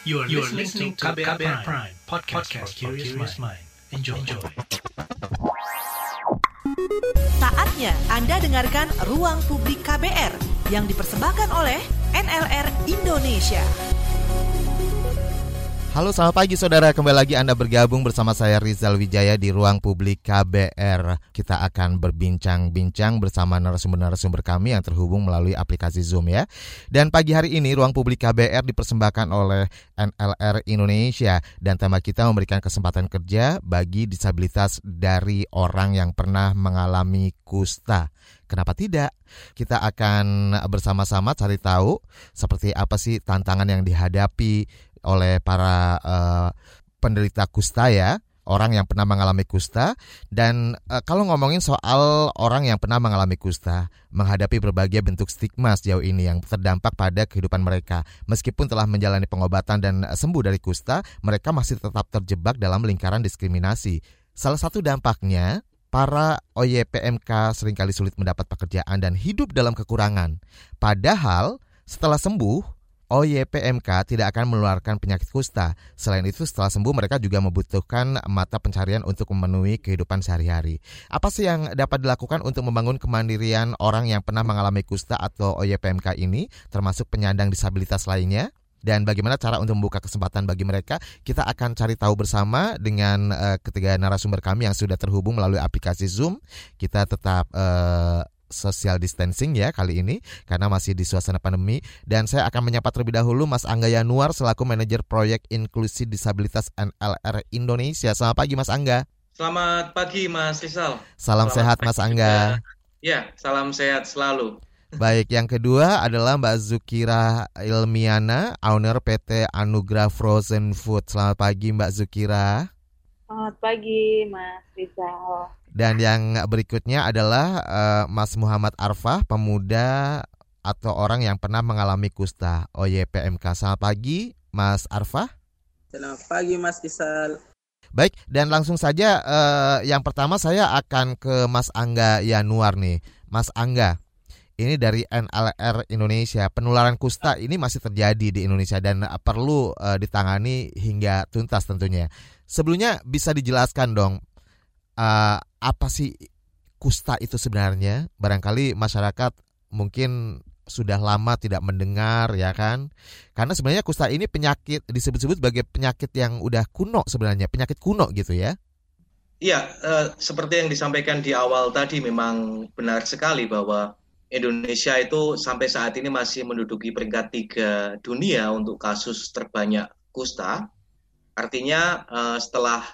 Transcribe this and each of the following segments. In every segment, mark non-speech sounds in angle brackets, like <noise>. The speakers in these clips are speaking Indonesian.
You are, you are listening to KBR, Prime, Prime podcast, podcast for curious mind. Enjoy. Enjoy. Saatnya Anda dengarkan Ruang Publik KBR yang dipersembahkan oleh NLR Indonesia. Halo selamat pagi saudara, kembali lagi Anda bergabung bersama saya Rizal Wijaya di Ruang Publik KBR. Kita akan berbincang-bincang bersama narasumber-narasumber kami yang terhubung melalui aplikasi Zoom ya. Dan pagi hari ini Ruang Publik KBR dipersembahkan oleh NLR Indonesia dan tema kita memberikan kesempatan kerja bagi disabilitas dari orang yang pernah mengalami kusta. Kenapa tidak? Kita akan bersama-sama cari tahu seperti apa sih tantangan yang dihadapi oleh para uh, penderita kusta ya orang yang pernah mengalami kusta. Dan uh, kalau ngomongin soal orang yang pernah mengalami kusta menghadapi berbagai bentuk stigma sejauh ini yang terdampak pada kehidupan mereka. Meskipun telah menjalani pengobatan dan sembuh dari kusta mereka masih tetap terjebak dalam lingkaran diskriminasi. Salah satu dampaknya para OYPMK sering kali sulit mendapat pekerjaan dan hidup dalam kekurangan. Padahal setelah sembuh OYPMK tidak akan menularkan penyakit kusta. Selain itu, setelah sembuh mereka juga membutuhkan mata pencarian untuk memenuhi kehidupan sehari-hari. Apa sih yang dapat dilakukan untuk membangun kemandirian orang yang pernah mengalami kusta atau OYPMK ini, termasuk penyandang disabilitas lainnya? dan bagaimana cara untuk membuka kesempatan bagi mereka kita akan cari tahu bersama dengan uh, ketiga narasumber kami yang sudah terhubung melalui aplikasi Zoom kita tetap uh, social distancing ya kali ini karena masih di suasana pandemi dan saya akan menyapa terlebih dahulu Mas Angga Yanuar selaku manajer proyek inklusi disabilitas NLR Indonesia. Selamat pagi Mas Angga. Selamat pagi Mas Rizal. Salam Selamat sehat Mas Angga. Ya, salam sehat selalu. Baik, yang kedua adalah Mbak Zukira Ilmiana, owner PT Anugrah Frozen Food. Selamat pagi Mbak Zukira. Selamat pagi Mas Rizal. Dan yang berikutnya adalah uh, Mas Muhammad Arfah, pemuda atau orang yang pernah mengalami kusta OYPMK. Selamat pagi, Mas Arfah. Selamat pagi, Mas Isal. Baik, dan langsung saja uh, yang pertama saya akan ke Mas Angga Yanuar nih. Mas Angga, ini dari NLR Indonesia. Penularan kusta ini masih terjadi di Indonesia dan perlu uh, ditangani hingga tuntas tentunya. Sebelumnya bisa dijelaskan dong uh, apa sih kusta itu sebenarnya? Barangkali masyarakat mungkin sudah lama tidak mendengar ya kan karena sebenarnya kusta ini penyakit disebut-sebut sebagai penyakit yang udah kuno sebenarnya penyakit kuno gitu ya Iya, uh, seperti yang disampaikan di awal tadi memang benar sekali bahwa Indonesia itu sampai saat ini masih menduduki peringkat tiga dunia untuk kasus terbanyak kusta. Artinya uh, setelah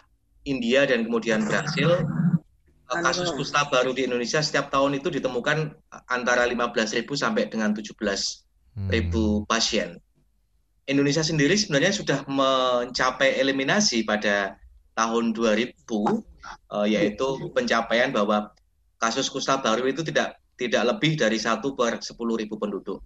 India dan kemudian Brasil eh, kasus kusta baru di Indonesia setiap tahun itu ditemukan antara 15.000 sampai dengan 17.000 hmm. pasien. Indonesia sendiri sebenarnya sudah mencapai eliminasi pada tahun 2000 uh, yaitu pencapaian bahwa kasus kusta baru itu tidak tidak lebih dari satu per 10.000 penduduk.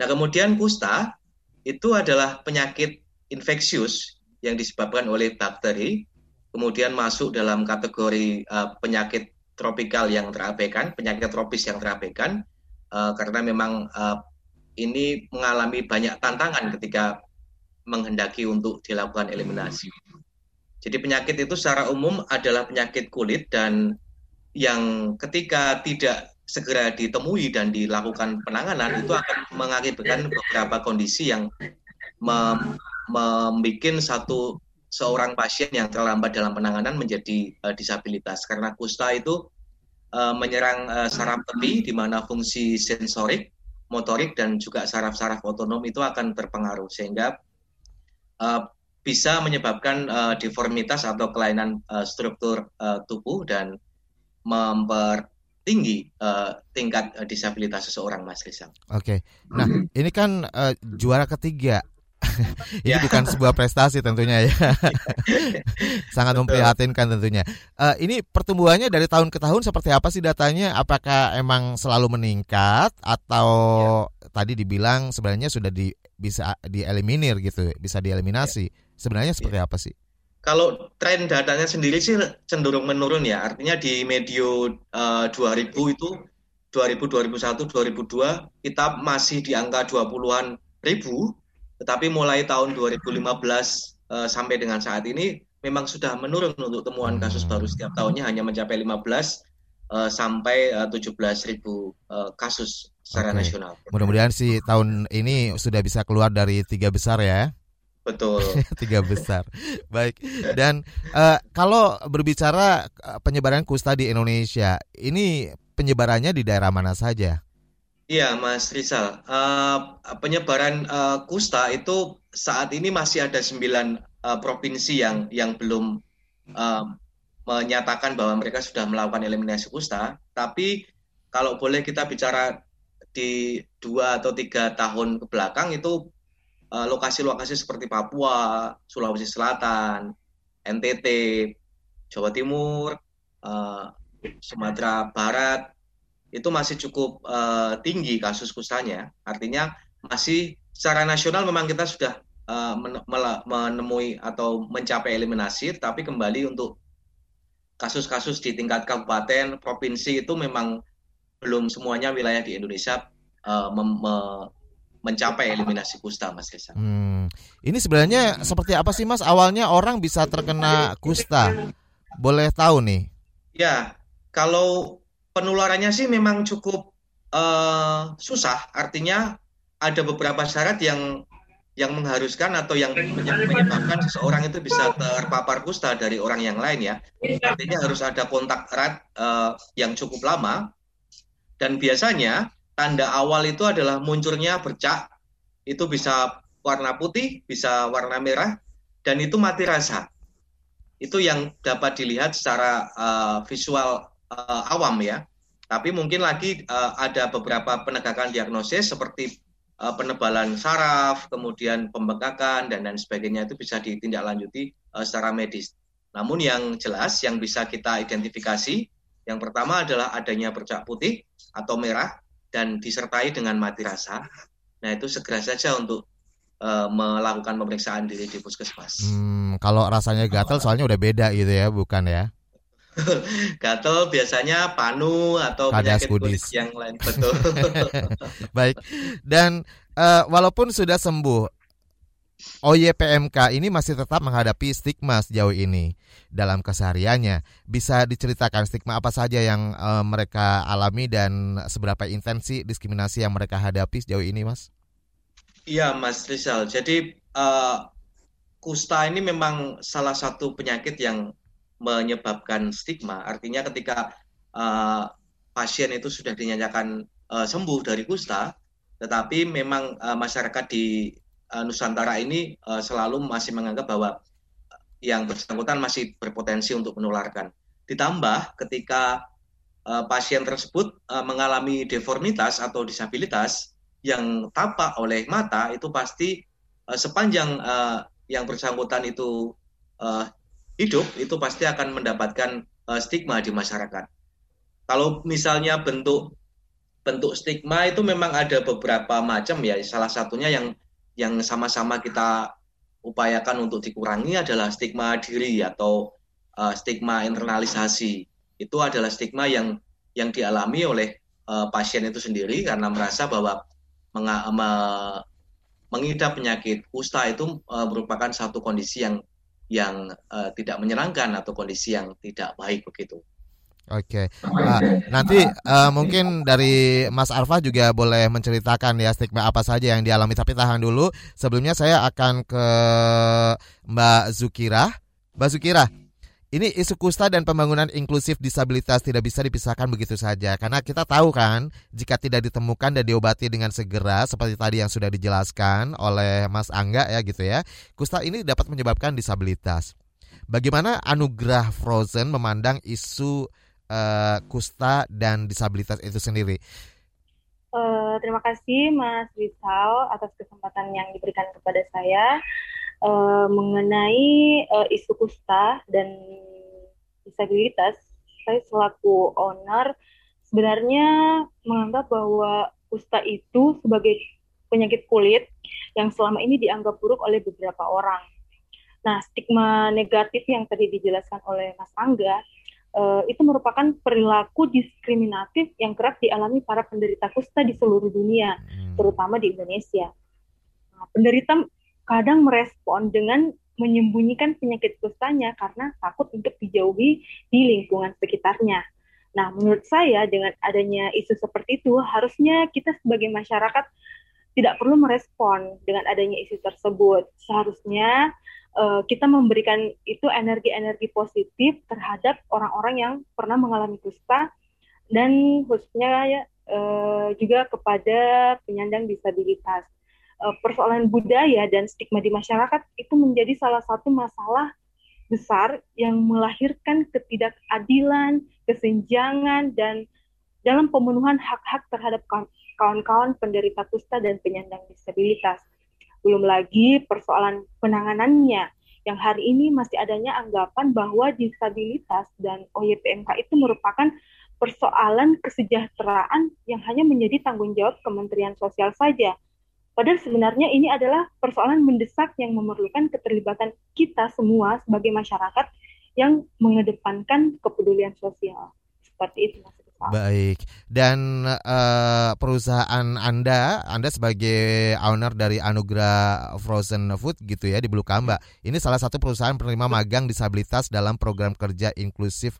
Nah kemudian kusta itu adalah penyakit infeksius yang disebabkan oleh bakteri kemudian masuk dalam kategori uh, penyakit tropikal yang terabaikan, penyakit tropis yang terabaikan, uh, karena memang uh, ini mengalami banyak tantangan ketika menghendaki untuk dilakukan eliminasi. Jadi penyakit itu secara umum adalah penyakit kulit dan yang ketika tidak segera ditemui dan dilakukan penanganan itu akan mengakibatkan beberapa kondisi yang membuat satu seorang pasien yang terlambat dalam penanganan menjadi uh, disabilitas karena kusta itu uh, menyerang uh, saraf tepi di mana fungsi sensorik, motorik dan juga saraf-saraf otonom itu akan terpengaruh sehingga uh, bisa menyebabkan uh, deformitas atau kelainan uh, struktur uh, tubuh dan mempertinggi uh, tingkat uh, disabilitas seseorang Mas Rizal. Oke. Nah, ini kan uh, juara ketiga <laughs> ini ya. bukan sebuah prestasi tentunya ya. <laughs> Sangat Betul. memprihatinkan tentunya. Uh, ini pertumbuhannya dari tahun ke tahun seperti apa sih datanya? Apakah emang selalu meningkat atau ya. tadi dibilang sebenarnya sudah di, bisa dieliminir gitu, bisa dieliminasi? Ya. Sebenarnya seperti ya. apa sih? Kalau tren datanya sendiri sih cenderung menurun ya. Artinya di medio uh, 2000 itu 2000, 2001, 2002 kita masih di angka 20-an ribu Tetapi mulai tahun 2015 uh, sampai dengan saat ini memang sudah menurun untuk temuan kasus baru setiap tahunnya hanya mencapai 15 uh, sampai uh, 17 ribu uh, kasus secara okay. nasional. Mudah-mudahan sih tahun ini sudah bisa keluar dari tiga besar ya. Betul. <laughs> Tiga besar. Baik. Dan uh, kalau berbicara penyebaran kusta di Indonesia, ini penyebarannya di daerah mana saja? Iya, Mas Rizal. Uh, penyebaran uh, kusta itu saat ini masih ada sembilan uh, provinsi yang yang belum uh, menyatakan bahwa mereka sudah melakukan eliminasi kusta. Tapi kalau boleh kita bicara di dua atau tiga tahun ke belakang itu lokasi-lokasi seperti Papua, Sulawesi Selatan, NTT, Jawa Timur, uh, Sumatera Barat itu masih cukup uh, tinggi kasus kustanya. Artinya masih secara nasional memang kita sudah uh, menemui atau mencapai eliminasi, tapi kembali untuk kasus-kasus di tingkat kabupaten, provinsi itu memang belum semuanya wilayah di Indonesia uh, mencapai eliminasi kusta, Mas Reza. Hmm. Ini sebenarnya seperti apa sih, Mas? Awalnya orang bisa terkena kusta. Boleh tahu nih? Ya, kalau penularannya sih memang cukup uh, susah. Artinya ada beberapa syarat yang yang mengharuskan atau yang menyebabkan seseorang itu bisa terpapar kusta dari orang yang lain ya. Artinya harus ada kontak erat uh, yang cukup lama dan biasanya tanda awal itu adalah munculnya bercak, itu bisa warna putih, bisa warna merah, dan itu mati rasa. Itu yang dapat dilihat secara uh, visual uh, awam ya. Tapi mungkin lagi uh, ada beberapa penegakan diagnosis seperti uh, penebalan saraf, kemudian pembengkakan dan lain sebagainya itu bisa ditindaklanjuti uh, secara medis. Namun yang jelas yang bisa kita identifikasi yang pertama adalah adanya bercak putih atau merah dan disertai dengan mati rasa, nah itu segera saja untuk uh, melakukan pemeriksaan diri di puskesmas. Hmm, kalau rasanya gatal soalnya udah beda gitu ya, bukan ya? <laughs> gatal biasanya panu atau Kadas penyakit kulit yang lain betul. <laughs> Baik. Dan uh, walaupun sudah sembuh, OYPMK ini masih tetap menghadapi stigma sejauh ini dalam kesehariannya. Bisa diceritakan stigma apa saja yang uh, mereka alami dan seberapa intensi diskriminasi yang mereka hadapi sejauh ini, Mas? Iya, Mas Rizal. Jadi uh, kusta ini memang salah satu penyakit yang menyebabkan stigma. Artinya ketika uh, pasien itu sudah dinyatakan uh, sembuh dari kusta, tetapi memang uh, masyarakat di uh, Nusantara ini uh, selalu masih menganggap bahwa yang bersangkutan masih berpotensi untuk menularkan. Ditambah ketika uh, pasien tersebut uh, mengalami deformitas atau disabilitas yang tampak oleh mata itu pasti uh, sepanjang uh, yang bersangkutan itu uh, hidup itu pasti akan mendapatkan uh, stigma di masyarakat. Kalau misalnya bentuk bentuk stigma itu memang ada beberapa macam ya. Salah satunya yang yang sama-sama kita upayakan untuk dikurangi adalah stigma diri atau uh, stigma internalisasi. Itu adalah stigma yang yang dialami oleh uh, pasien itu sendiri karena merasa bahwa mengidap penyakit kusta itu uh, merupakan satu kondisi yang yang uh, tidak menyenangkan atau kondisi yang tidak baik begitu. Oke, nah, nanti uh, mungkin dari Mas Arfa juga boleh menceritakan ya stigma apa saja yang dialami. Tapi tahan dulu. Sebelumnya saya akan ke Mbak Zukira. Mbak Zukira, ini isu kusta dan pembangunan inklusif disabilitas tidak bisa dipisahkan begitu saja. Karena kita tahu kan, jika tidak ditemukan dan diobati dengan segera, seperti tadi yang sudah dijelaskan oleh Mas Angga ya gitu ya, kusta ini dapat menyebabkan disabilitas. Bagaimana anugerah Frozen memandang isu uh, kusta dan disabilitas itu sendiri. Uh, terima kasih Mas Rizal atas kesempatan yang diberikan kepada saya uh, mengenai uh, isu kusta dan disabilitas. Saya selaku owner sebenarnya menganggap bahwa kusta itu sebagai penyakit kulit yang selama ini dianggap buruk oleh beberapa orang. Nah, stigma negatif yang tadi dijelaskan oleh Mas Angga uh, itu merupakan perilaku diskriminatif yang kerap dialami para penderita kusta di seluruh dunia, hmm. terutama di Indonesia. Nah, penderita kadang merespon dengan menyembunyikan penyakit kustanya karena takut untuk dijauhi di lingkungan sekitarnya. Nah, menurut saya dengan adanya isu seperti itu, harusnya kita sebagai masyarakat tidak perlu merespon dengan adanya isu tersebut. Seharusnya uh, kita memberikan itu energi-energi positif terhadap orang-orang yang pernah mengalami kusta dan khususnya ya, uh, juga kepada penyandang disabilitas. Uh, persoalan budaya dan stigma di masyarakat itu menjadi salah satu masalah besar yang melahirkan ketidakadilan, kesenjangan, dan dalam pemenuhan hak-hak terhadap kawan-kawan penderita kusta dan penyandang disabilitas. Belum lagi persoalan penanganannya, yang hari ini masih adanya anggapan bahwa disabilitas dan OYPMK itu merupakan persoalan kesejahteraan yang hanya menjadi tanggung jawab Kementerian Sosial saja. Padahal sebenarnya ini adalah persoalan mendesak yang memerlukan keterlibatan kita semua sebagai masyarakat yang mengedepankan kepedulian sosial. Seperti itu, Mas. Baik. Dan uh, perusahaan Anda, Anda sebagai owner dari Anugerah Frozen Food gitu ya di Belukamba. Ini salah satu perusahaan penerima magang disabilitas dalam program kerja inklusif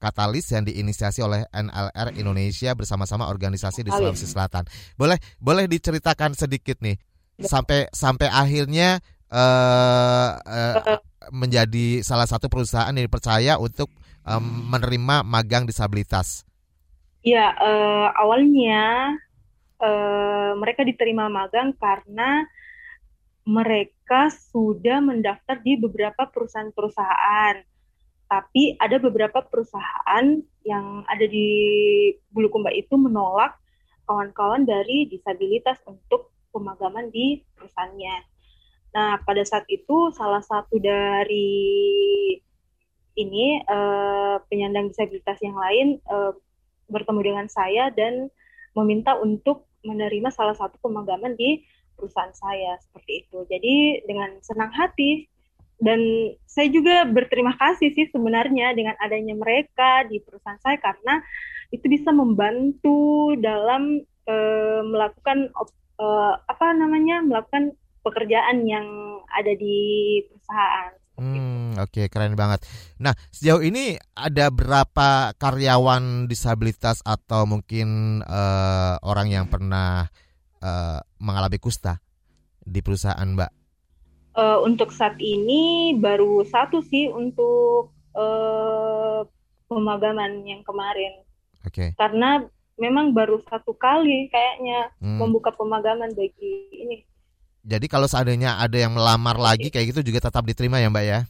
Katalis yang diinisiasi oleh NLR Indonesia bersama-sama organisasi di Sulawesi Selatan. Boleh boleh diceritakan sedikit nih sampai sampai akhirnya uh, uh, menjadi salah satu perusahaan yang dipercaya untuk um, menerima magang disabilitas. Ya uh, awalnya uh, mereka diterima magang karena mereka sudah mendaftar di beberapa perusahaan-perusahaan tapi ada beberapa perusahaan yang ada di Bulukumba itu menolak kawan-kawan dari disabilitas untuk pemagaman di perusahaannya. Nah, pada saat itu salah satu dari ini uh, penyandang disabilitas yang lain uh, bertemu dengan saya dan meminta untuk menerima salah satu pemagaman di perusahaan saya seperti itu. Jadi dengan senang hati dan saya juga berterima kasih sih sebenarnya dengan adanya mereka di perusahaan saya karena itu bisa membantu dalam uh, melakukan uh, apa namanya melakukan pekerjaan yang ada di perusahaan. Hmm, oke okay, keren banget. Nah sejauh ini ada berapa karyawan disabilitas atau mungkin uh, orang yang pernah uh, mengalami kusta di perusahaan Mbak? Uh, untuk saat ini baru satu sih untuk uh, pemagaman yang kemarin. Oke. Okay. Karena memang baru satu kali kayaknya hmm. membuka pemagaman bagi ini. Jadi kalau seandainya ada yang melamar lagi kayak gitu juga tetap diterima ya Mbak ya?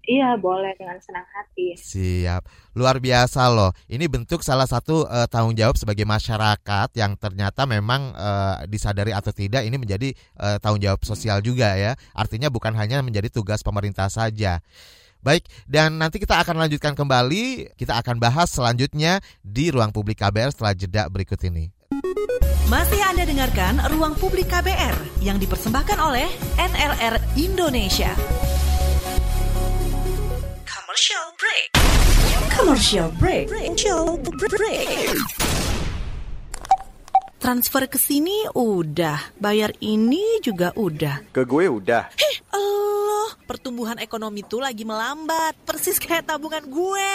Iya, boleh dengan senang hati. Siap. Luar biasa loh. Ini bentuk salah satu uh, tanggung jawab sebagai masyarakat yang ternyata memang uh, disadari atau tidak ini menjadi uh, tanggung jawab sosial juga ya. Artinya bukan hanya menjadi tugas pemerintah saja. Baik, dan nanti kita akan lanjutkan kembali. Kita akan bahas selanjutnya di ruang publik KBR setelah jeda berikut ini. Masih Anda dengarkan Ruang Publik KBR yang dipersembahkan oleh NLR Indonesia. Commercial break. Commercial break. Commercial break. Transfer ke sini udah, bayar ini juga udah. Ke gue udah. Heh, Allah, pertumbuhan ekonomi tuh lagi melambat, persis kayak tabungan gue.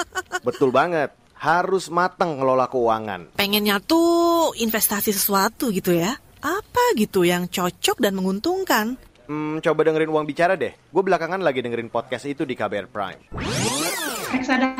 <laughs> Betul banget, harus matang ngelola keuangan. Pengennya tuh investasi sesuatu gitu ya. Apa gitu yang cocok dan menguntungkan? Hmm, coba dengerin uang bicara deh. Gue belakangan lagi dengerin podcast itu di KBR Prime. Reksadana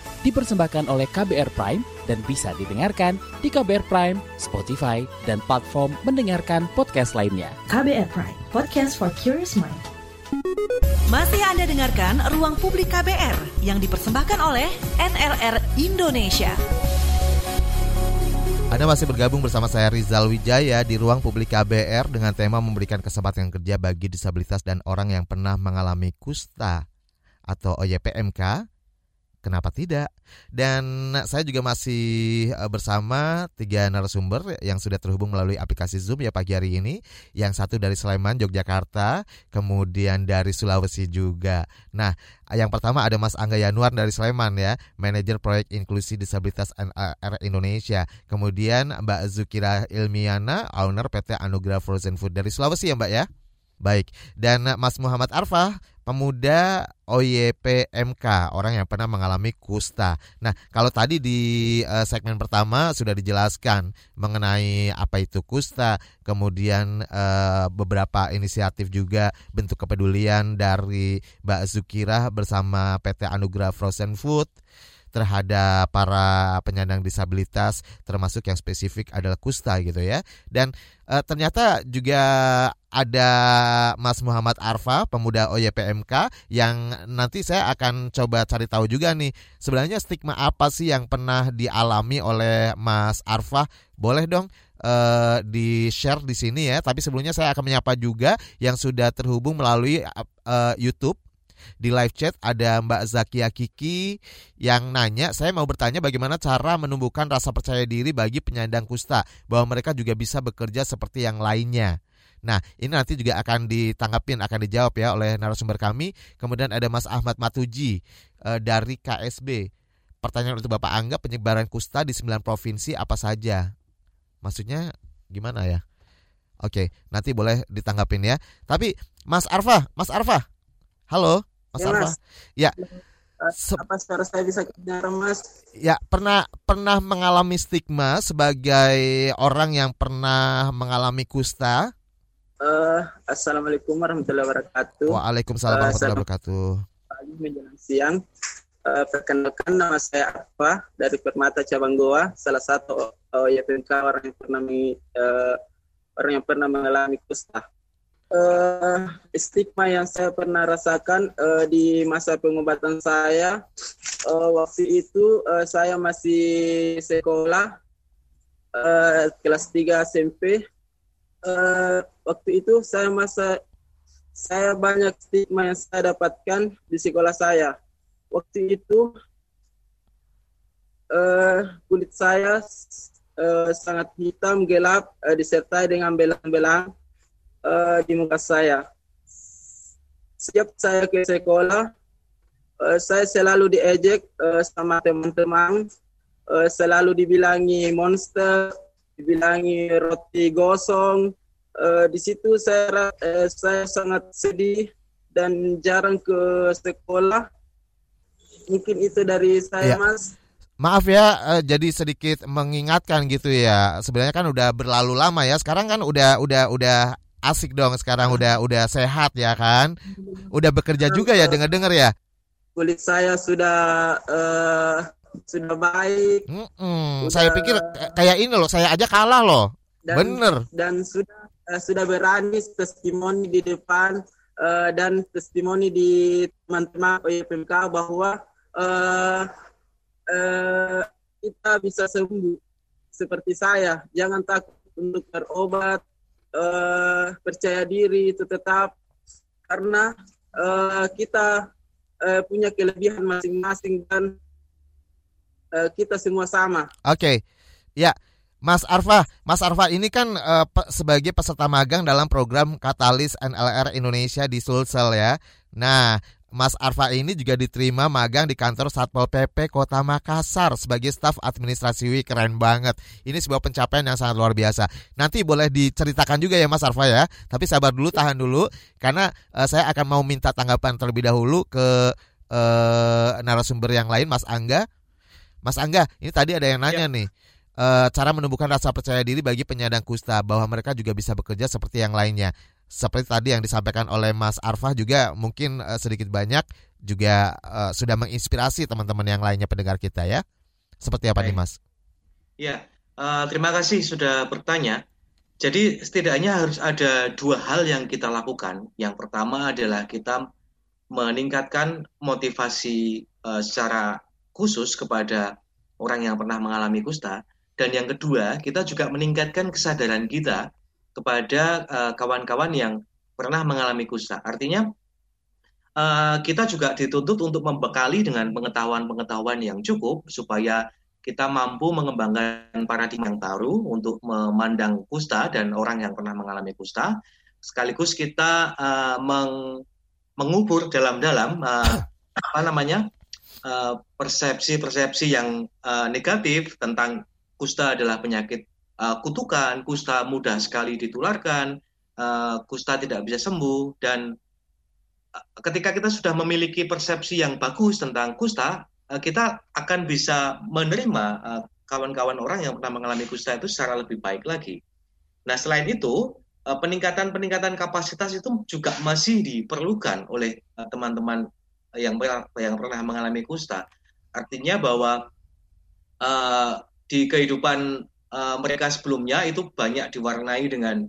Dipersembahkan oleh KBR Prime dan bisa didengarkan di KBR Prime, Spotify, dan platform mendengarkan podcast lainnya. KBR Prime, podcast for curious mind. Masih Anda dengarkan Ruang Publik KBR yang dipersembahkan oleh NLR Indonesia. Anda masih bergabung bersama saya Rizal Wijaya di ruang publik KBR dengan tema memberikan kesempatan kerja bagi disabilitas dan orang yang pernah mengalami kusta. atau OYPMK Kenapa tidak? Dan saya juga masih eh, bersama tiga narasumber yang sudah terhubung melalui aplikasi Zoom ya pagi hari ini. Yang satu dari Sleman, Yogyakarta, kemudian dari Sulawesi juga. Nah, yang pertama ada Mas Angga Yanuar dari Sleman ya, manajer proyek inklusi disabilitas NR Indonesia. Kemudian Mbak Zukira Ilmiana, owner PT Anugerah Frozen Food dari Sulawesi ya Mbak ya. Baik, dan Mas Muhammad Arfah, pemuda OYPMK, orang yang pernah mengalami kusta. Nah, kalau tadi di uh, segmen pertama sudah dijelaskan mengenai apa itu kusta, kemudian uh, beberapa inisiatif juga bentuk kepedulian dari Mbak Zukira bersama PT Anugerah Frozen Food terhadap para penyandang disabilitas termasuk yang spesifik adalah kusta gitu ya. Dan e, ternyata juga ada Mas Muhammad Arfa pemuda OYPMK yang nanti saya akan coba cari tahu juga nih sebenarnya stigma apa sih yang pernah dialami oleh Mas Arfa. Boleh dong uh, di share di sini ya. Tapi sebelumnya saya akan menyapa juga yang sudah terhubung melalui uh, YouTube di live chat ada Mbak Zakia Kiki yang nanya, saya mau bertanya bagaimana cara menumbuhkan rasa percaya diri bagi penyandang kusta bahwa mereka juga bisa bekerja seperti yang lainnya. Nah, ini nanti juga akan ditanggapin, akan dijawab ya oleh narasumber kami. Kemudian ada Mas Ahmad Matuji e, dari KSB. Pertanyaan untuk Bapak Angga, penyebaran kusta di 9 provinsi apa saja? Maksudnya gimana ya? Oke, nanti boleh ditanggapin ya. Tapi Mas Arfa, Mas Arfa, halo. Mas ya, Arfa. Mas. Ya. Se apa suara saya bisa kedengar Mas? Ya, pernah pernah mengalami stigma sebagai orang yang pernah mengalami kusta? Uh, Assalamualaikum warahmatullahi wabarakatuh. Waalaikumsalam uh, warahmatullahi wabarakatuh. Pagi menjelang siang. Uh, perkenalkan nama saya Arfa dari Permata Cabang Goa, salah satu uh, YPMK orang yang pernah uh, orang yang pernah mengalami kusta uh, stigma yang saya pernah rasakan uh, di masa pengobatan saya uh, waktu itu uh, saya masih sekolah uh, kelas 3 SMP uh, waktu itu saya masa saya banyak stigma yang saya dapatkan di sekolah saya waktu itu uh, kulit saya uh, sangat hitam gelap uh, disertai dengan belang-belang uh, di muka saya. Setiap saya ke sekolah, uh, saya selalu diejek uh, sama teman-teman, uh, selalu dibilangi monster, dibilangi roti gosong. Uh, di situ saya uh, saya sangat sedih dan jarang ke sekolah. Mungkin itu dari saya, ya. Mas. Maaf ya, jadi sedikit mengingatkan gitu ya. Sebenarnya kan udah berlalu lama ya. Sekarang kan udah udah udah asik dong sekarang udah udah sehat ya kan udah bekerja juga ya dengar dengar ya kulit saya sudah uh, sudah baik. Mm -mm. Sudah, saya pikir kayak ini loh saya aja kalah loh. Dan, bener. dan sudah uh, sudah berani testimoni di depan uh, dan testimoni di teman-teman OYPMK bahwa uh, uh, kita bisa sembuh seperti saya. Jangan takut untuk berobat uh, percaya diri itu tetap. Karena uh, kita uh, punya kelebihan masing-masing dan uh, kita semua sama. Oke, okay. ya. Mas Arfa, Mas Arfa ini kan uh, sebagai peserta magang dalam program Katalis NLR Indonesia di Sulsel ya. Nah, Mas Arfa ini juga diterima magang di kantor Satpol PP Kota Makassar sebagai staf administrasi Wih, keren banget. Ini sebuah pencapaian yang sangat luar biasa. Nanti boleh diceritakan juga ya Mas Arfa ya. Tapi sabar dulu, tahan dulu karena uh, saya akan mau minta tanggapan terlebih dahulu ke uh, narasumber yang lain Mas Angga. Mas Angga, ini tadi ada yang nanya ya. nih. Uh, cara menumbuhkan rasa percaya diri bagi penyandang kusta bahwa mereka juga bisa bekerja seperti yang lainnya seperti tadi yang disampaikan oleh Mas Arfa juga mungkin uh, sedikit banyak juga uh, sudah menginspirasi teman-teman yang lainnya pendengar kita ya. Seperti apa Baik. nih Mas? Ya, uh, terima kasih sudah bertanya. Jadi setidaknya harus ada dua hal yang kita lakukan. Yang pertama adalah kita meningkatkan motivasi uh, secara khusus kepada orang yang pernah mengalami kusta. Dan yang kedua, kita juga meningkatkan kesadaran kita kepada eh, kawan-kawan yang pernah mengalami kusta. Artinya uh, kita juga dituntut untuk membekali dengan pengetahuan-pengetahuan yang cukup supaya kita mampu mengembangkan paradigma yang baru untuk memandang kusta dan orang yang pernah mengalami kusta. Sekaligus kita uh, meng, mengubur dalam-dalam uh, apa namanya persepsi-persepsi uh, yang uh, negatif tentang kusta adalah penyakit uh, kutukan, kusta mudah sekali ditularkan, uh, kusta tidak bisa sembuh dan ketika kita sudah memiliki persepsi yang bagus tentang kusta, eh, kita akan bisa menerima eh, kawan-kawan orang yang pernah mengalami kusta itu secara lebih baik lagi. Nah, selain itu, eh, peningkatan-peningkatan kapasitas itu juga masih diperlukan oleh teman-teman yang yang pernah mengalami kusta. Artinya bahwa uh, di kehidupan uh, mereka sebelumnya itu banyak diwarnai dengan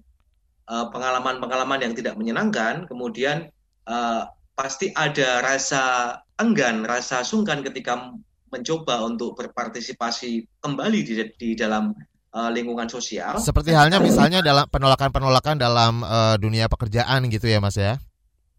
pengalaman-pengalaman uh, yang tidak menyenangkan, kemudian uh, pasti ada rasa enggan, rasa sungkan ketika mencoba untuk berpartisipasi kembali di, di dalam uh, lingkungan sosial. Seperti halnya misalnya dalam penolakan-penolakan dalam uh, dunia pekerjaan gitu ya, Mas ya?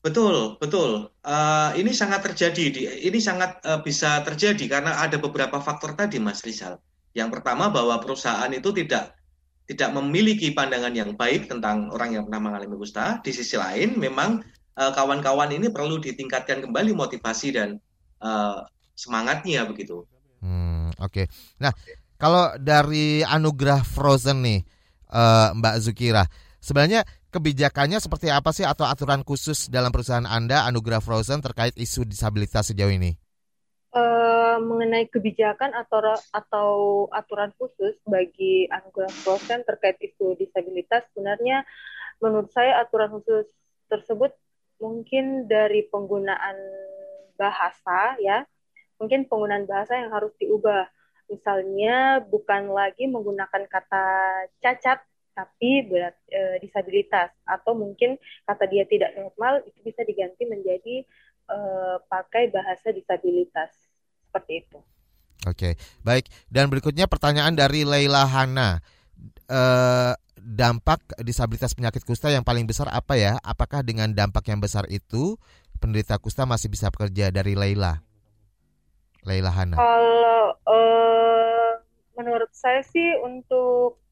Betul, betul. Uh, ini sangat terjadi. Di, ini sangat uh, bisa terjadi karena ada beberapa faktor tadi, Mas Rizal. Yang pertama bahwa perusahaan itu tidak tidak memiliki pandangan yang baik tentang orang yang pernah mengalami kusta. Di sisi lain, memang Eh, kawan-kawan ini perlu ditingkatkan kembali motivasi dan uh, semangatnya begitu. Hmm, Oke. Okay. Nah, kalau dari anugerah Frozen nih, uh, Mbak Zukira, sebenarnya kebijakannya seperti apa sih atau aturan khusus dalam perusahaan Anda anugerah Frozen terkait isu disabilitas sejauh ini? Uh, mengenai kebijakan atau atau aturan khusus bagi anugerah Frozen terkait isu disabilitas sebenarnya menurut saya aturan khusus tersebut mungkin dari penggunaan bahasa ya mungkin penggunaan bahasa yang harus diubah misalnya bukan lagi menggunakan kata cacat tapi berat e, disabilitas atau mungkin kata dia tidak normal itu bisa diganti menjadi e, pakai bahasa disabilitas seperti itu. Oke, baik. Dan berikutnya pertanyaan dari Leila Hana. E, dampak disabilitas penyakit kusta yang paling besar apa ya? Apakah dengan dampak yang besar itu penderita kusta masih bisa bekerja dari Laila? Laila Hana. Kalau uh, menurut saya sih untuk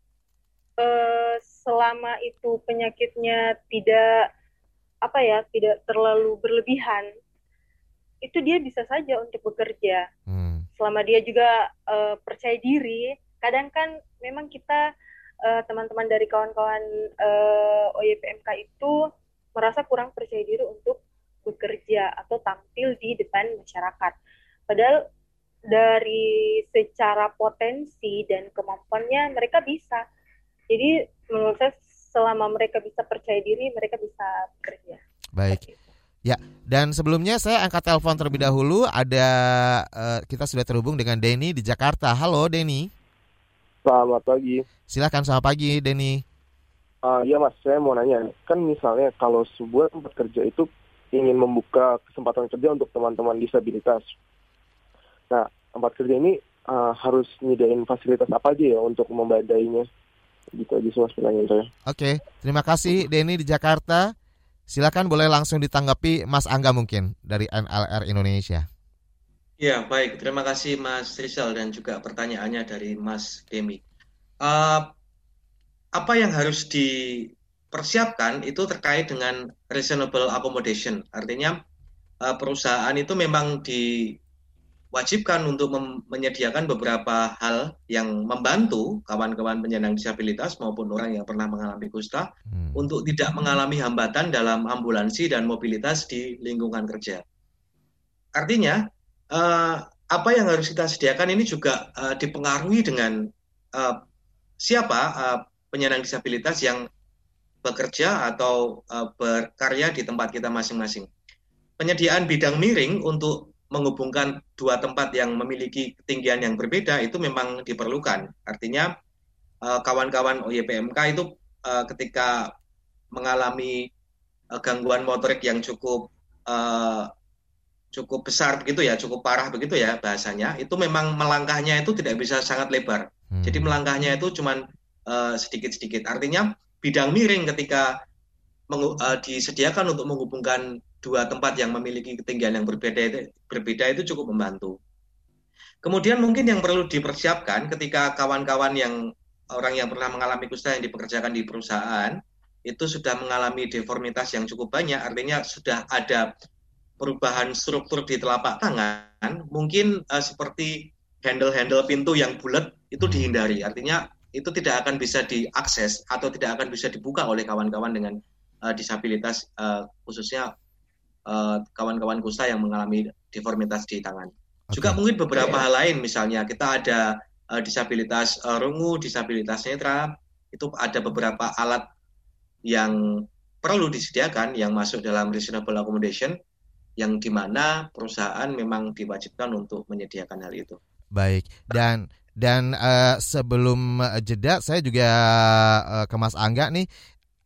uh, selama itu penyakitnya tidak apa ya, tidak terlalu berlebihan, itu dia bisa saja untuk bekerja. Hmm. Selama dia juga uh, percaya diri, kadang kan memang kita uh, teman-teman dari kawan-kawan uh, eh, OYPMK itu merasa kurang percaya diri untuk bekerja atau tampil di depan masyarakat. Padahal dari secara potensi dan kemampuannya mereka bisa. Jadi menurut saya selama mereka bisa percaya diri, mereka bisa bekerja. Baik. Ya, dan sebelumnya saya angkat telepon terlebih dahulu. Ada uh, kita sudah terhubung dengan Denny di Jakarta. Halo Denny. Selamat pagi. Silakan selamat pagi, Denny. Uh, ya mas, saya mau nanya, kan misalnya kalau sebuah tempat kerja itu ingin membuka kesempatan kerja untuk teman-teman disabilitas. Nah, tempat kerja ini uh, harus nyediain fasilitas apa aja ya untuk membadainya? Gitu aja semua pertanyaan saya. Oke, terima kasih Denny di Jakarta. Silakan boleh langsung ditanggapi Mas Angga mungkin dari NLR Indonesia. Ya, baik. Terima kasih Mas Rizal dan juga pertanyaannya dari Mas Demi. Uh, apa yang harus dipersiapkan itu terkait dengan reasonable accommodation. Artinya uh, perusahaan itu memang diwajibkan untuk menyediakan beberapa hal yang membantu kawan-kawan penyandang disabilitas maupun orang yang pernah mengalami kusta hmm. untuk tidak mengalami hambatan dalam ambulansi dan mobilitas di lingkungan kerja. Artinya uh, apa yang harus kita sediakan ini juga uh, dipengaruhi dengan uh, siapa penyandang disabilitas yang bekerja atau berkarya di tempat kita masing-masing. Penyediaan bidang miring untuk menghubungkan dua tempat yang memiliki ketinggian yang berbeda itu memang diperlukan. Artinya kawan-kawan OYPMK itu uh, ketika mengalami uh, gangguan motorik yang cukup cukup besar begitu ya, cukup parah begitu ya bahasanya, itu memang melangkahnya itu tidak bisa sangat lebar. Hmm. Jadi melangkahnya itu cuma uh, sedikit-sedikit. Artinya bidang miring ketika disediakan untuk menghubungkan dua tempat yang memiliki ketinggian yang berbeda itu, berbeda itu cukup membantu. Kemudian mungkin yang perlu dipersiapkan ketika kawan-kawan yang orang yang pernah mengalami kusta yang dipekerjakan di perusahaan itu sudah mengalami deformitas yang cukup banyak, artinya sudah ada perubahan struktur di telapak tangan, mungkin uh, seperti handle-handle pintu yang bulat itu dihindari. Artinya itu tidak akan bisa diakses atau tidak akan bisa dibuka oleh kawan-kawan dengan uh, disabilitas uh, khususnya kawan-kawan uh, kusta yang mengalami deformitas di tangan. Okay. Juga mungkin beberapa yeah. hal lain misalnya kita ada uh, disabilitas uh, rungu, disabilitas netra, itu ada beberapa alat yang perlu disediakan yang masuk dalam reasonable accommodation yang di mana perusahaan memang diwajibkan untuk menyediakan hal itu. Baik dan dan uh, sebelum jeda saya juga uh, ke Mas Angga nih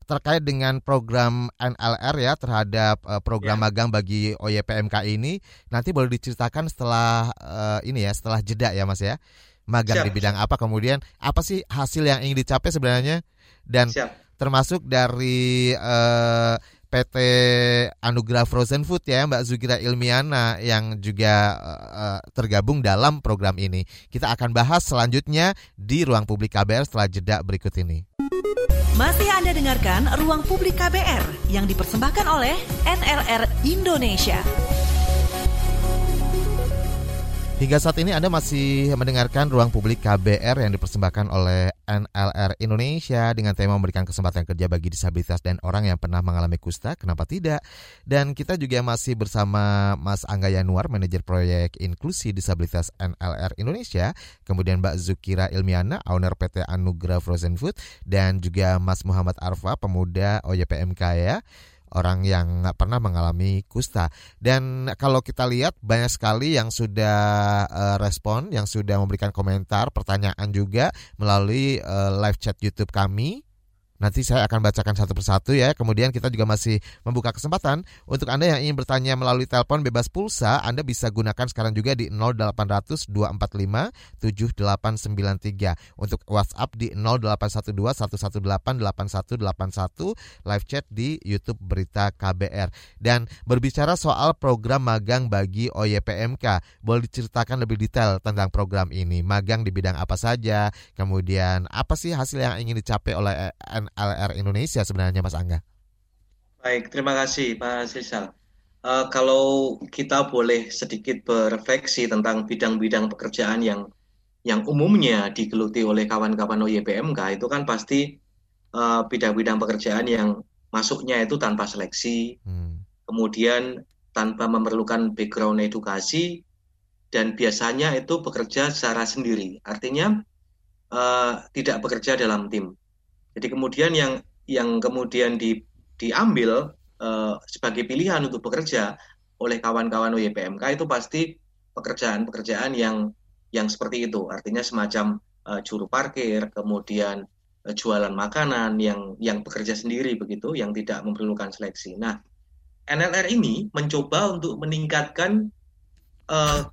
terkait dengan program NLR ya terhadap uh, program ya. magang bagi OYPMK ini nanti boleh diceritakan setelah uh, ini ya setelah jeda ya Mas ya magang Siap. di bidang apa kemudian apa sih hasil yang ingin dicapai sebenarnya dan Siap termasuk dari uh, eh, PT Anugerah Frozen Food ya Mbak Zugira Ilmiana yang juga uh, tergabung dalam program ini. Kita akan bahas selanjutnya di ruang publik KBR setelah jeda berikut ini. Masih Anda dengarkan Ruang Publik KBR yang dipersembahkan oleh NLR Indonesia. Hingga saat ini Anda masih mendengarkan ruang publik KBR yang dipersembahkan oleh NLR Indonesia dengan tema memberikan kesempatan kerja bagi disabilitas dan orang yang pernah mengalami kusta, kenapa tidak? Dan kita juga masih bersama Mas Angga Yanuar, manajer proyek inklusi disabilitas NLR Indonesia, kemudian Mbak Zukira Ilmiana, owner PT Anugerah Frozen Food, dan juga Mas Muhammad Arfa, pemuda OYPMK ya orang yang pernah mengalami kusta. Dan kalau kita lihat banyak sekali yang sudah uh, respon, yang sudah memberikan komentar, pertanyaan juga melalui uh, live chat YouTube kami Nanti saya akan bacakan satu persatu ya. Kemudian kita juga masih membuka kesempatan untuk Anda yang ingin bertanya melalui telepon bebas pulsa, Anda bisa gunakan sekarang juga di 0800 245 7893. Untuk WhatsApp di 0812 118 8181 live chat di YouTube Berita KBR. Dan berbicara soal program magang bagi OYPMK, boleh diceritakan lebih detail tentang program ini. Magang di bidang apa saja, kemudian apa sih hasil yang ingin dicapai oleh LR Indonesia sebenarnya Mas Angga? Baik, terima kasih Pak Sisal. Uh, kalau kita boleh sedikit berefleksi tentang bidang-bidang pekerjaan yang yang umumnya digeluti oleh kawan-kawan OYPMK itu kan pasti bidang eh, bidang-bidang pekerjaan yang masuknya itu tanpa seleksi, hmm. kemudian tanpa memerlukan background edukasi dan biasanya itu bekerja secara sendiri, artinya uh, tidak bekerja dalam tim. Jadi kemudian yang yang kemudian di, diambil uh, sebagai pilihan untuk bekerja oleh kawan-kawan UYPMK itu pasti pekerjaan-pekerjaan yang yang seperti itu, artinya semacam uh, juru parkir, kemudian uh, jualan makanan yang yang bekerja sendiri begitu, yang tidak memerlukan seleksi. Nah, NLR ini mencoba untuk meningkatkan uh,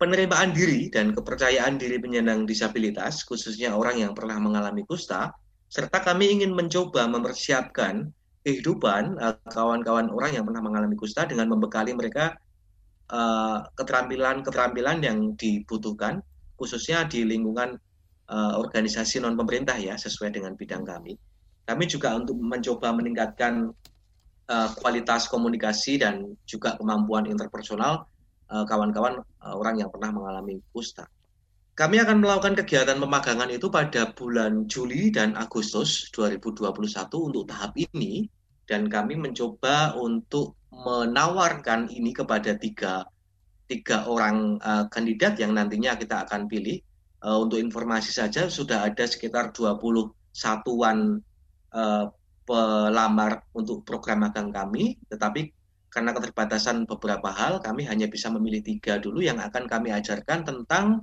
penerimaan diri dan kepercayaan diri penyandang disabilitas, khususnya orang yang pernah mengalami kusta, serta kami ingin mencoba mempersiapkan kehidupan eh, kawan-kawan uh, orang yang pernah mengalami kusta dengan membekali mereka eh, keterampilan-keterampilan uh, yang dibutuhkan, khususnya di lingkungan uh, organisasi non pemerintah ya, sesuai dengan bidang kami. Kami juga untuk mencoba meningkatkan uh, kualitas komunikasi dan juga kemampuan interpersonal kawan-kawan uh, orang yang pernah mengalami kusta. Kami akan melakukan kegiatan pemagangan itu pada bulan Juli dan Agustus 2021 untuk tahap ini dan kami mencoba untuk menawarkan ini kepada tiga tiga orang uh, kandidat yang nantinya kita akan pilih. Uh, untuk informasi saja sudah ada sekitar 20 satuan uh, pelamar untuk program magang kami, tetapi karena keterbatasan beberapa hal, kami hanya bisa memilih tiga dulu yang akan kami ajarkan tentang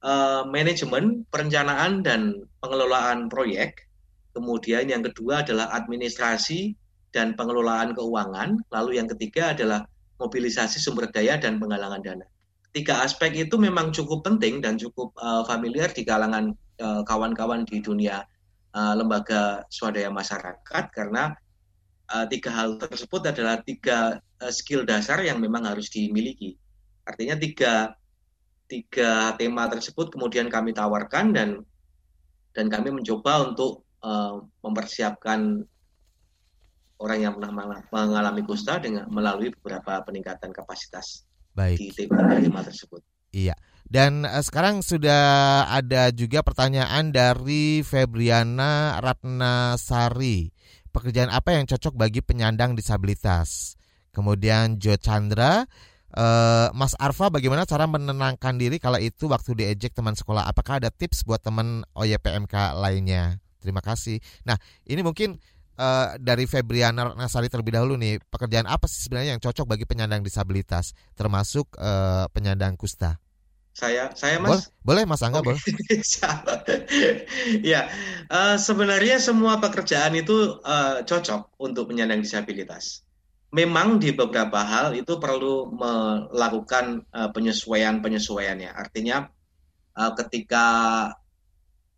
uh, manajemen, perencanaan, dan pengelolaan proyek. Kemudian yang kedua adalah administrasi dan pengelolaan keuangan. Lalu yang ketiga adalah mobilisasi sumber daya dan penggalangan dana. Tiga aspek itu memang cukup penting dan cukup uh, familiar di kalangan eh, kawan-kawan uh, di dunia uh, lembaga swadaya masyarakat karena uh, tiga hal tersebut adalah tiga uh, skill dasar yang memang harus dimiliki. Artinya tiga tiga tema tersebut kemudian kami tawarkan dan dan kami mencoba untuk uh, mempersiapkan orang yang pernah mengalami kusta dengan melalui beberapa peningkatan kapasitas Baik. di tema tersebut. Iya. Dan uh, sekarang sudah ada juga pertanyaan dari Febriana Ratnasari. Pekerjaan apa yang cocok bagi penyandang disabilitas? Kemudian Jo Chandra, uh, Mas Arfa bagaimana cara menenangkan diri kalau itu waktu diejek teman sekolah? Apakah ada tips buat teman OYPMK lainnya? Terima kasih. Nah, ini mungkin uh, dari Febriana Nasari terlebih dahulu nih, pekerjaan apa sih sebenarnya yang cocok bagi penyandang disabilitas, termasuk uh, penyandang kusta? Saya, saya Mas. Boleh, boleh Mas Angga, boleh. <laughs> ya, uh, sebenarnya semua pekerjaan itu uh, cocok untuk penyandang disabilitas. Memang di beberapa hal itu perlu melakukan uh, penyesuaian-penyesuaiannya. Artinya uh, ketika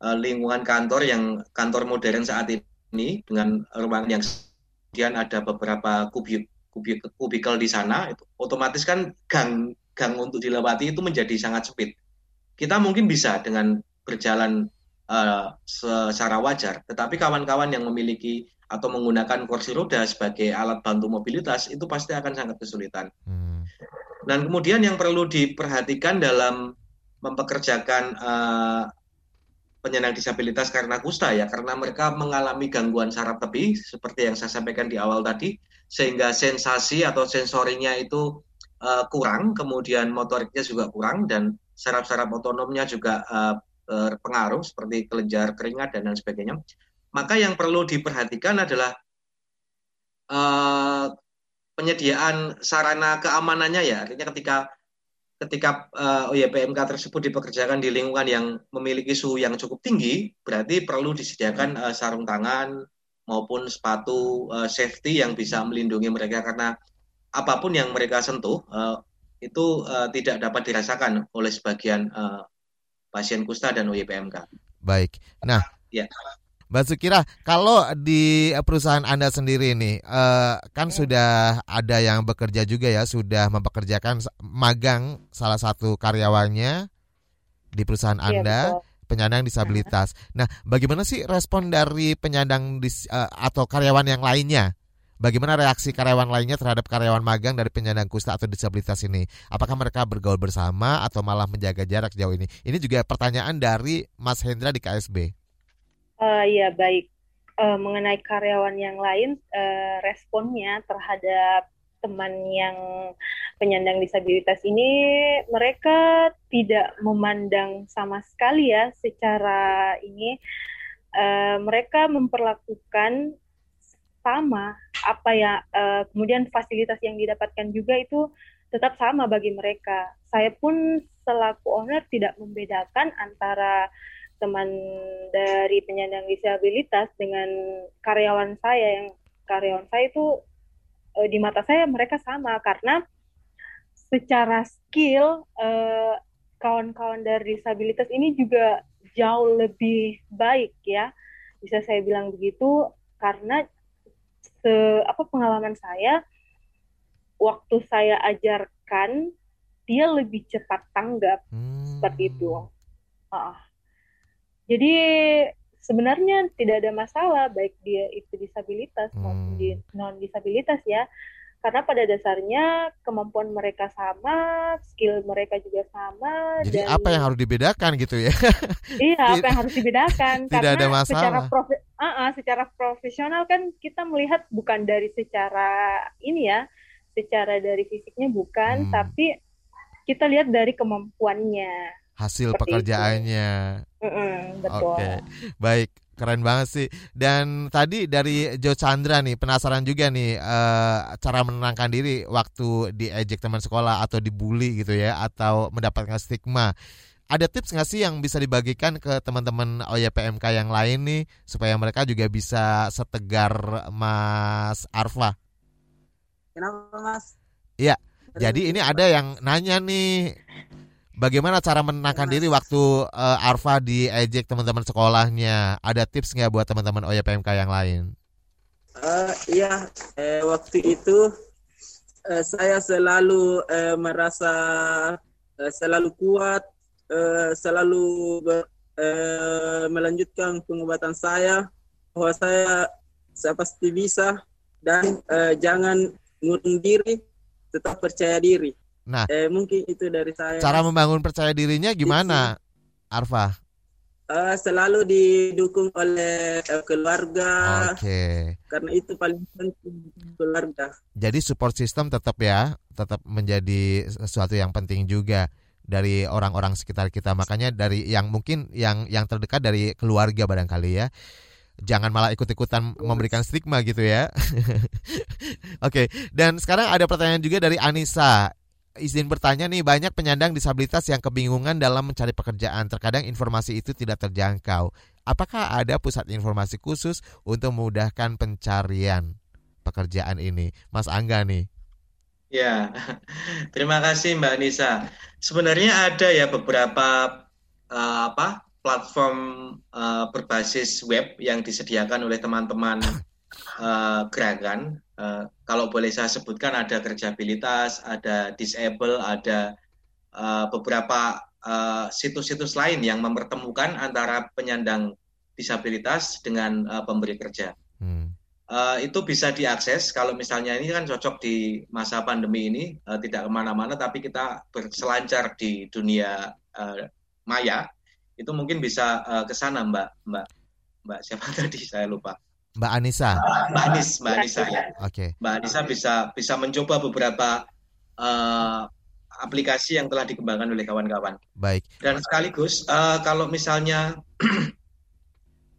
uh, lingkungan kantor yang kantor modern saat ini dengan ruang yang kemudian ada beberapa kubik kubik kubikel di sana, itu otomatis kan gang gang untuk dilewati itu menjadi sangat sempit. Kita mungkin bisa dengan berjalan uh, secara wajar, tetapi kawan-kawan yang memiliki atau menggunakan kursi roda sebagai alat bantu mobilitas itu pasti akan sangat kesulitan. Hmm. Dan kemudian yang perlu diperhatikan dalam mempekerjakan uh, penyandang disabilitas karena kusta ya, karena mereka mengalami gangguan saraf tepi seperti yang saya sampaikan di awal tadi, sehingga sensasi atau sensorinya itu uh, kurang, kemudian motoriknya juga kurang dan saraf-saraf otonomnya juga uh, seperti kelenjar keringat dan lain sebagainya. Maka yang perlu diperhatikan adalah uh, penyediaan sarana keamanannya ya. Artinya ketika ketika uh, OYPMK tersebut dipekerjakan di lingkungan yang memiliki suhu yang cukup tinggi, berarti perlu disediakan uh, sarung tangan maupun sepatu uh, safety yang bisa melindungi mereka karena apa pun yang mereka sentuh uh, itu uh, tidak dapat dirasakan oleh sebagian uh, pasien kusta dan UYPMK. Baik. Nah, ya. Mbak Sukira, kalau di perusahaan Anda sendiri ini kan sudah ada yang bekerja juga ya, sudah mempekerjakan magang salah satu karyawannya di perusahaan iya, Anda. Ya, penyandang disabilitas. Nah, bagaimana sih respon dari penyandang dis, uh, atau karyawan yang lainnya Bagaimana reaksi karyawan lainnya terhadap karyawan magang dari penyandang kusta atau disabilitas ini? Apakah mereka bergaul bersama atau malah menjaga jarak jauh ini? Ini juga pertanyaan dari Mas Hendra di KSB. Uh, ya baik. Uh, mengenai karyawan yang lain, uh, responnya terhadap teman yang penyandang disabilitas ini mereka tidak memandang sama sekali ya secara ini uh, mereka memperlakukan sama apa ya uh, kemudian fasilitas yang didapatkan juga itu tetap sama bagi mereka. Saya pun selaku owner tidak membedakan antara teman dari penyandang disabilitas dengan karyawan saya yang karyawan saya itu uh, di mata saya mereka sama karena secara skill eh, kawan-kawan dari disabilitas ini juga jauh lebih baik ya bisa saya bilang begitu karena se apa pengalaman saya waktu saya ajarkan dia lebih cepat tanggap hmm. seperti itu. Uh, jadi sebenarnya tidak ada masalah baik dia itu disabilitas hmm. maupun di non disabilitas ya karena pada dasarnya kemampuan mereka sama, skill mereka juga sama. Jadi dan, apa yang harus dibedakan gitu ya? iya, apa yang harus dibedakan? <laughs> Tidak karena ada masalah. Secara, profi uh -uh, secara profesional kan kita melihat bukan dari secara ini ya, secara dari fisiknya bukan, hmm. tapi kita lihat dari kemampuannya. Hasil pekerjaannya. Mm -mm, betul. Oke, baik. Keren banget sih. Dan tadi dari Jo Chandra nih penasaran juga nih uh, cara menenangkan diri waktu diejek teman sekolah atau dibully gitu ya atau mendapatkan stigma. Ada tips nggak sih yang bisa dibagikan ke teman-teman OYPMK yang lain nih supaya mereka juga bisa setegar Mas Arfa? Kenapa Mas? Iya. Jadi ini ada yang nanya nih Bagaimana cara menenangkan diri waktu uh, Arfa diejek teman-teman sekolahnya? Ada tips nggak buat teman-teman OYPMK yang lain? Uh, iya, eh, waktu itu eh, saya selalu eh, merasa eh, selalu kuat, eh, selalu ber, eh, melanjutkan pengobatan saya bahwa saya saya pasti bisa dan eh, jangan ngurung diri, tetap percaya diri. Nah, eh, mungkin itu dari saya. Cara membangun percaya dirinya gimana, Arfa? Uh, selalu didukung oleh uh, keluarga. Oke. Okay. Karena itu paling penting keluarga. Jadi support system tetap ya, tetap menjadi sesuatu yang penting juga dari orang-orang sekitar kita. Makanya dari yang mungkin yang yang terdekat dari keluarga barangkali ya. Jangan malah ikut-ikutan memberikan stigma gitu ya. <laughs> Oke, okay. dan sekarang ada pertanyaan juga dari Anissa izin bertanya nih banyak penyandang disabilitas yang kebingungan dalam mencari pekerjaan. Terkadang informasi itu tidak terjangkau. Apakah ada pusat informasi khusus untuk memudahkan pencarian pekerjaan ini? Mas Angga nih. Ya, <laughs> terima kasih Mbak Nisa. Sebenarnya ada ya beberapa uh, apa platform uh, berbasis web yang disediakan oleh teman-teman uh, <coughs> gerakan Uh, kalau boleh saya sebutkan ada kerjabilitas, ada disable, ada uh, beberapa situs-situs uh, lain yang mempertemukan antara penyandang disabilitas dengan uh, pemberi kerja. Hmm. Uh, itu bisa diakses kalau misalnya ini kan cocok di masa pandemi ini uh, tidak ke mana-mana tapi kita berselancar di dunia uh, maya itu mungkin bisa uh, ke sana mbak mbak mbak siapa <laughs> tadi saya lupa Mbak Anissa. Mbak Anis, Mbak Anissa ya. Oke. Okay. Mbak Anissa bisa bisa mencoba beberapa uh, aplikasi yang telah dikembangkan oleh kawan-kawan. Baik. Dan sekaligus uh, kalau misalnya <clears throat>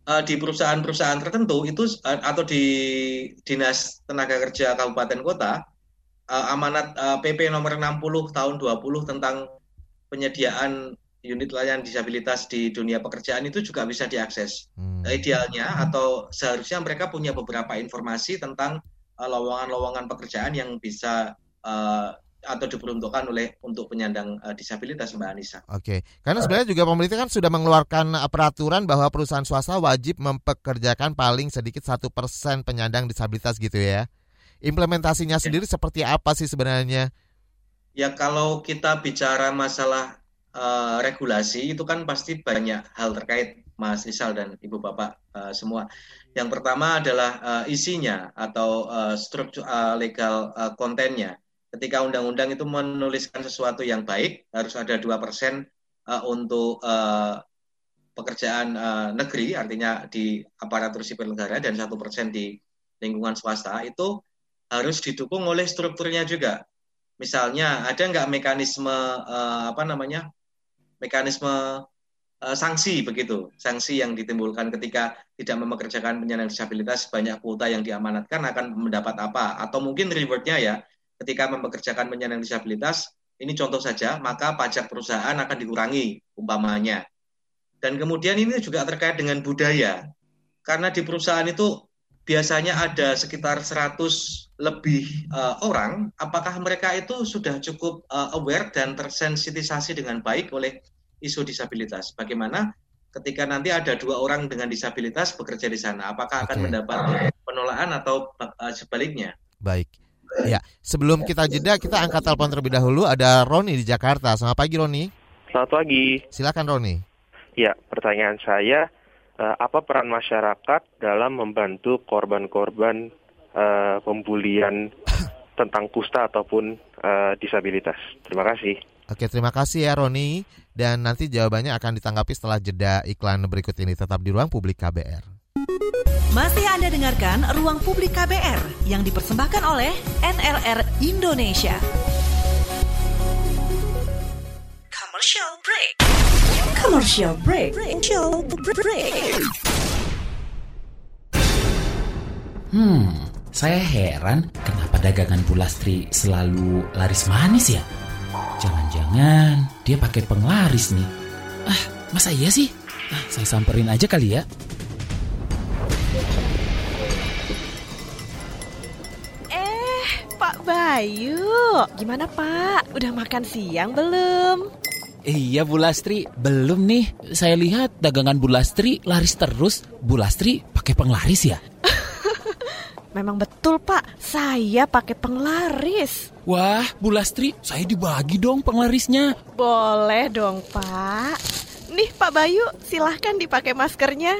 uh, di perusahaan-perusahaan tertentu itu uh, atau di dinas tenaga kerja kabupaten kota uh, amanat uh, PP nomor 60 tahun 20 tentang penyediaan unit layanan disabilitas di dunia pekerjaan itu juga bisa diakses. Hmm. Idealnya atau seharusnya mereka punya beberapa informasi tentang lowongan-lowongan uh, pekerjaan yang bisa uh, atau diperuntukkan oleh untuk penyandang uh, disabilitas Mbak Anissa. Oke, okay. karena sebenarnya juga pemerintah kan sudah mengeluarkan uh, peraturan bahwa perusahaan swasta wajib mempekerjakan paling sedikit satu persen penyandang disabilitas gitu ya. Implementasinya ya. sendiri seperti apa sih sebenarnya? Ya kalau kita bicara masalah uh, regulasi itu kan pasti banyak hal terkait Mas Rizal dan Ibu Bapak uh, semua. Yang pertama adalah uh, isinya atau uh, struktur uh, legal uh, kontennya. Ketika undang-undang itu menuliskan sesuatu yang baik, harus ada dua persen uh, untuk uh, pekerjaan uh, negeri, artinya di aparatur sipil negara dan satu persen di lingkungan swasta itu harus didukung oleh strukturnya juga. Misalnya ada nggak mekanisme apa namanya mekanisme sanksi begitu, sanksi yang ditimbulkan ketika tidak mempekerjakan penyandang disabilitas banyak kuota yang diamanatkan akan mendapat apa atau mungkin rewardnya ya ketika mempekerjakan penyandang disabilitas ini contoh saja maka pajak perusahaan akan dikurangi umpamanya dan kemudian ini juga terkait dengan budaya karena di perusahaan itu biasanya ada sekitar 100 lebih uh, orang, apakah mereka itu sudah cukup uh, aware dan tersensitisasi dengan baik oleh isu disabilitas? Bagaimana ketika nanti ada dua orang dengan disabilitas bekerja di sana, apakah akan okay. mendapat penolakan atau uh, sebaliknya? Baik. Ya, sebelum kita jeda, kita angkat telepon terlebih dahulu. Ada Roni di Jakarta. Selamat pagi, Roni. Selamat pagi. Silakan, Roni. Ya, pertanyaan saya, uh, apa peran masyarakat dalam membantu korban-korban uh, pembulian <laughs> tentang kusta ataupun uh, disabilitas. Terima kasih. Oke, terima kasih ya Roni. Dan nanti jawabannya akan ditanggapi setelah jeda iklan berikut ini. Tetap di ruang publik KBR. Masih Anda dengarkan Ruang Publik KBR yang dipersembahkan oleh NLR Indonesia. Commercial break. Commercial break. Commercial break. Hmm, saya heran kenapa dagangan Bulastri selalu laris manis ya? Jangan-jangan dia pakai penglaris nih. Ah, masa iya sih? Ah, saya samperin aja kali ya. Bayu, gimana Pak? Udah makan siang belum? Iya Bu Lastri, belum nih. Saya lihat dagangan Bu Lastri laris terus. Bu Lastri pakai penglaris ya? <laughs> Memang betul Pak, saya pakai penglaris. Wah, Bu Lastri, saya dibagi dong penglarisnya. Boleh dong Pak. Nih Pak Bayu, silahkan dipakai maskernya.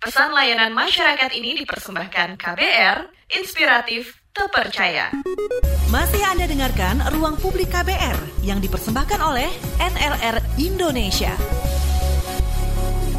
Pesan layanan masyarakat ini dipersembahkan KBR, inspiratif, terpercaya. Masih Anda dengarkan Ruang Publik KBR yang dipersembahkan oleh NLR Indonesia.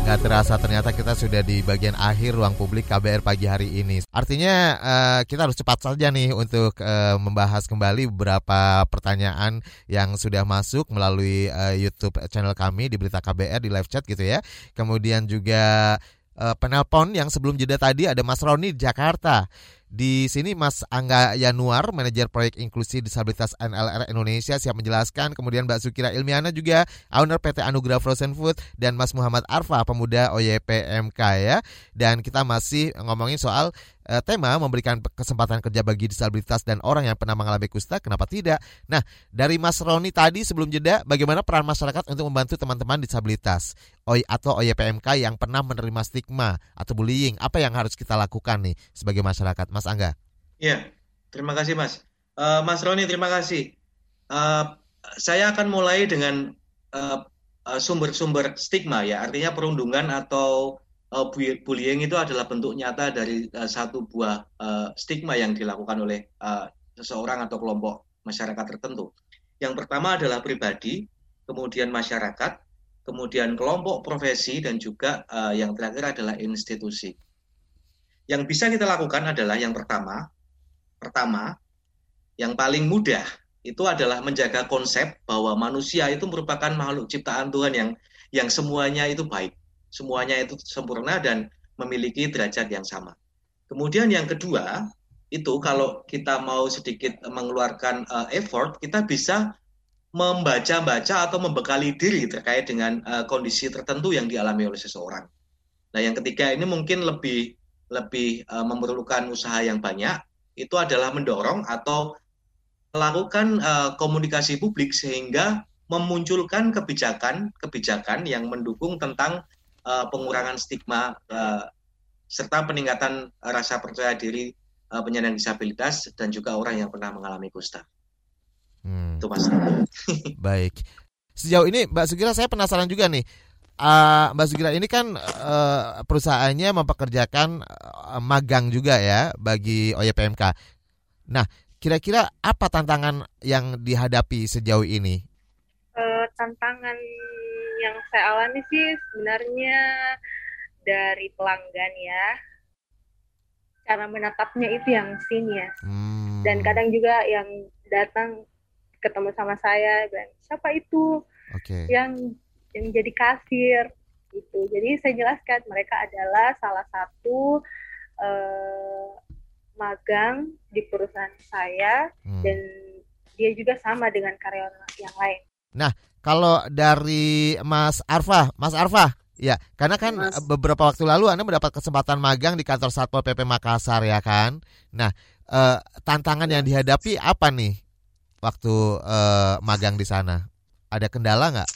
Gak terasa ternyata kita sudah di bagian akhir ruang publik KBR pagi hari ini. Artinya uh, kita harus cepat saja nih untuk uh, membahas kembali beberapa pertanyaan yang sudah masuk melalui uh, YouTube channel kami di Berita KBR di live chat gitu ya. Kemudian juga uh, penelpon yang sebelum jeda tadi ada Mas Roni di Jakarta. Di sini Mas Angga Yanuar, manajer proyek inklusi disabilitas NLR Indonesia siap menjelaskan. Kemudian Mbak Sukira Ilmiana juga, owner PT Anugerah Frozen Food dan Mas Muhammad Arfa, pemuda OYPMK ya. Dan kita masih ngomongin soal uh, tema memberikan kesempatan kerja bagi disabilitas dan orang yang pernah mengalami kusta, kenapa tidak? Nah, dari Mas Roni tadi sebelum jeda, bagaimana peran masyarakat untuk membantu teman-teman disabilitas OY atau OYPMK yang pernah menerima stigma atau bullying? Apa yang harus kita lakukan nih sebagai masyarakat? Mas Angga. Iya, terima kasih Mas. Uh, Mas Roni, terima kasih. Uh, saya akan mulai dengan sumber-sumber uh, stigma ya, artinya perundungan atau uh, bullying itu adalah bentuk nyata dari uh, satu buah uh, stigma yang dilakukan oleh uh, seseorang atau kelompok masyarakat tertentu. Yang pertama adalah pribadi, kemudian masyarakat, kemudian kelompok profesi dan juga uh, yang terakhir adalah institusi. Yang bisa kita lakukan adalah yang pertama, pertama, yang paling mudah itu adalah menjaga konsep bahwa manusia itu merupakan makhluk ciptaan Tuhan yang yang semuanya itu baik, semuanya itu sempurna dan memiliki derajat yang sama. Kemudian yang kedua, itu kalau kita mau sedikit mengeluarkan uh, effort, kita bisa membaca-baca atau membekali diri terkait dengan uh, kondisi tertentu yang dialami oleh seseorang. Nah, yang ketiga ini mungkin lebih lebih uh, memerlukan usaha yang banyak itu adalah mendorong atau melakukan uh, komunikasi publik sehingga memunculkan kebijakan-kebijakan yang mendukung tentang uh, pengurangan stigma uh, serta peningkatan rasa percaya diri uh, penyandang disabilitas dan juga orang yang pernah mengalami kusta. Hmm. Itu mas. <laughs> Baik. Sejauh ini Mbak Sugira saya penasaran juga nih uh, Mbak Sugira ini kan uh, perusahaannya mempekerjakan uh, magang juga ya bagi OYPMK. Nah, kira-kira apa tantangan yang dihadapi sejauh ini? Tantangan yang saya alami sih sebenarnya dari pelanggan ya. Cara menatapnya itu yang sini ya. Hmm. Dan kadang juga yang datang ketemu sama saya dan siapa itu okay. yang yang jadi kasir gitu. Jadi saya jelaskan mereka adalah salah satu uh, magang di perusahaan saya hmm. dan dia juga sama dengan karyawan yang lain. Nah, kalau dari Mas Arfa, Mas Arfa, ya, karena kan Mas. beberapa waktu lalu Anda mendapat kesempatan magang di kantor Satpol PP Makassar ya kan. Nah, eh, tantangan yang dihadapi apa nih waktu eh, magang di sana? Ada kendala nggak?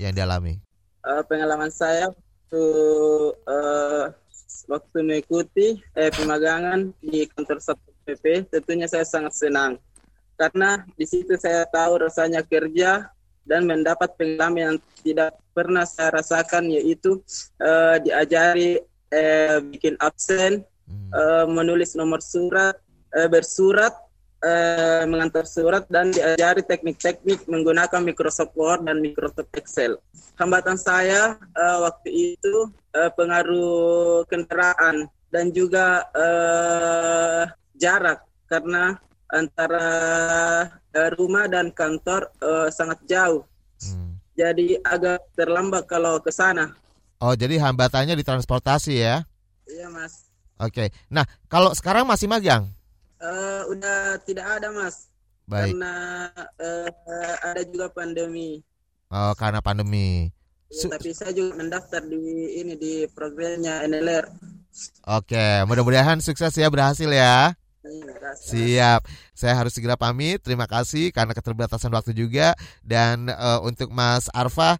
yang dialami? Uh, pengalaman saya waktu uh, waktu mengikuti eh, pemagangan di kantor Satpol PP, tentunya saya sangat senang karena di situ saya tahu rasanya kerja dan mendapat pengalaman yang tidak pernah saya rasakan yaitu uh, diajari uh, bikin absen, hmm. uh, menulis nomor surat, uh, bersurat eh, mengantar surat dan diajari teknik-teknik menggunakan Microsoft Word dan Microsoft Excel. Hambatan saya eh, waktu itu eh, pengaruh kendaraan dan juga eh, jarak karena antara eh, rumah dan kantor eh, sangat jauh. Hmm. Jadi agak terlambat kalau ke sana. Oh, jadi hambatannya di transportasi ya? Iya, Mas. Oke. Nah, kalau sekarang masih magang? Uh, udah tidak ada mas. Baik. Karena uh, ada juga pandemi. Oh, karena pandemi. Ya, tapi saya juga mendaftar di ini di programnya NLR. Oke, mudah-mudahan sukses ya berhasil ya. Iya, Siap. Saya harus segera pamit. Terima kasih karena keterbatasan waktu juga dan uh, untuk Mas Arfa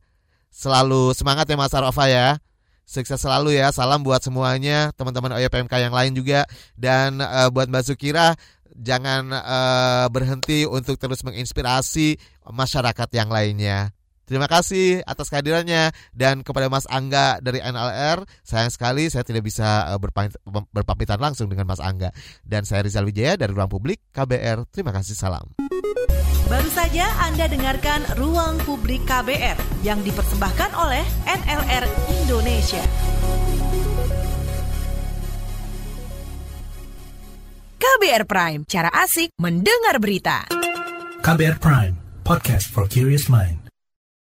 selalu semangat ya Mas Arfa ya. Sukses selalu ya. Salam buat semuanya, teman-teman OYPMK yang lain juga dan uh, buat Mbak Sukira jangan uh, berhenti untuk terus menginspirasi masyarakat yang lainnya. Terima kasih atas kehadirannya dan kepada Mas Angga dari NLR. Sayang sekali saya tidak bisa uh, berpamitan langsung dengan Mas Angga. Dan saya Rizal Wijaya dari Ruang Publik KBR. Terima kasih salam. Baru saja Anda dengarkan Ruang Publik KBR yang dipersembahkan oleh NLR Indonesia. KBR Prime, cara asik mendengar berita. KBR Prime, podcast for curious mind.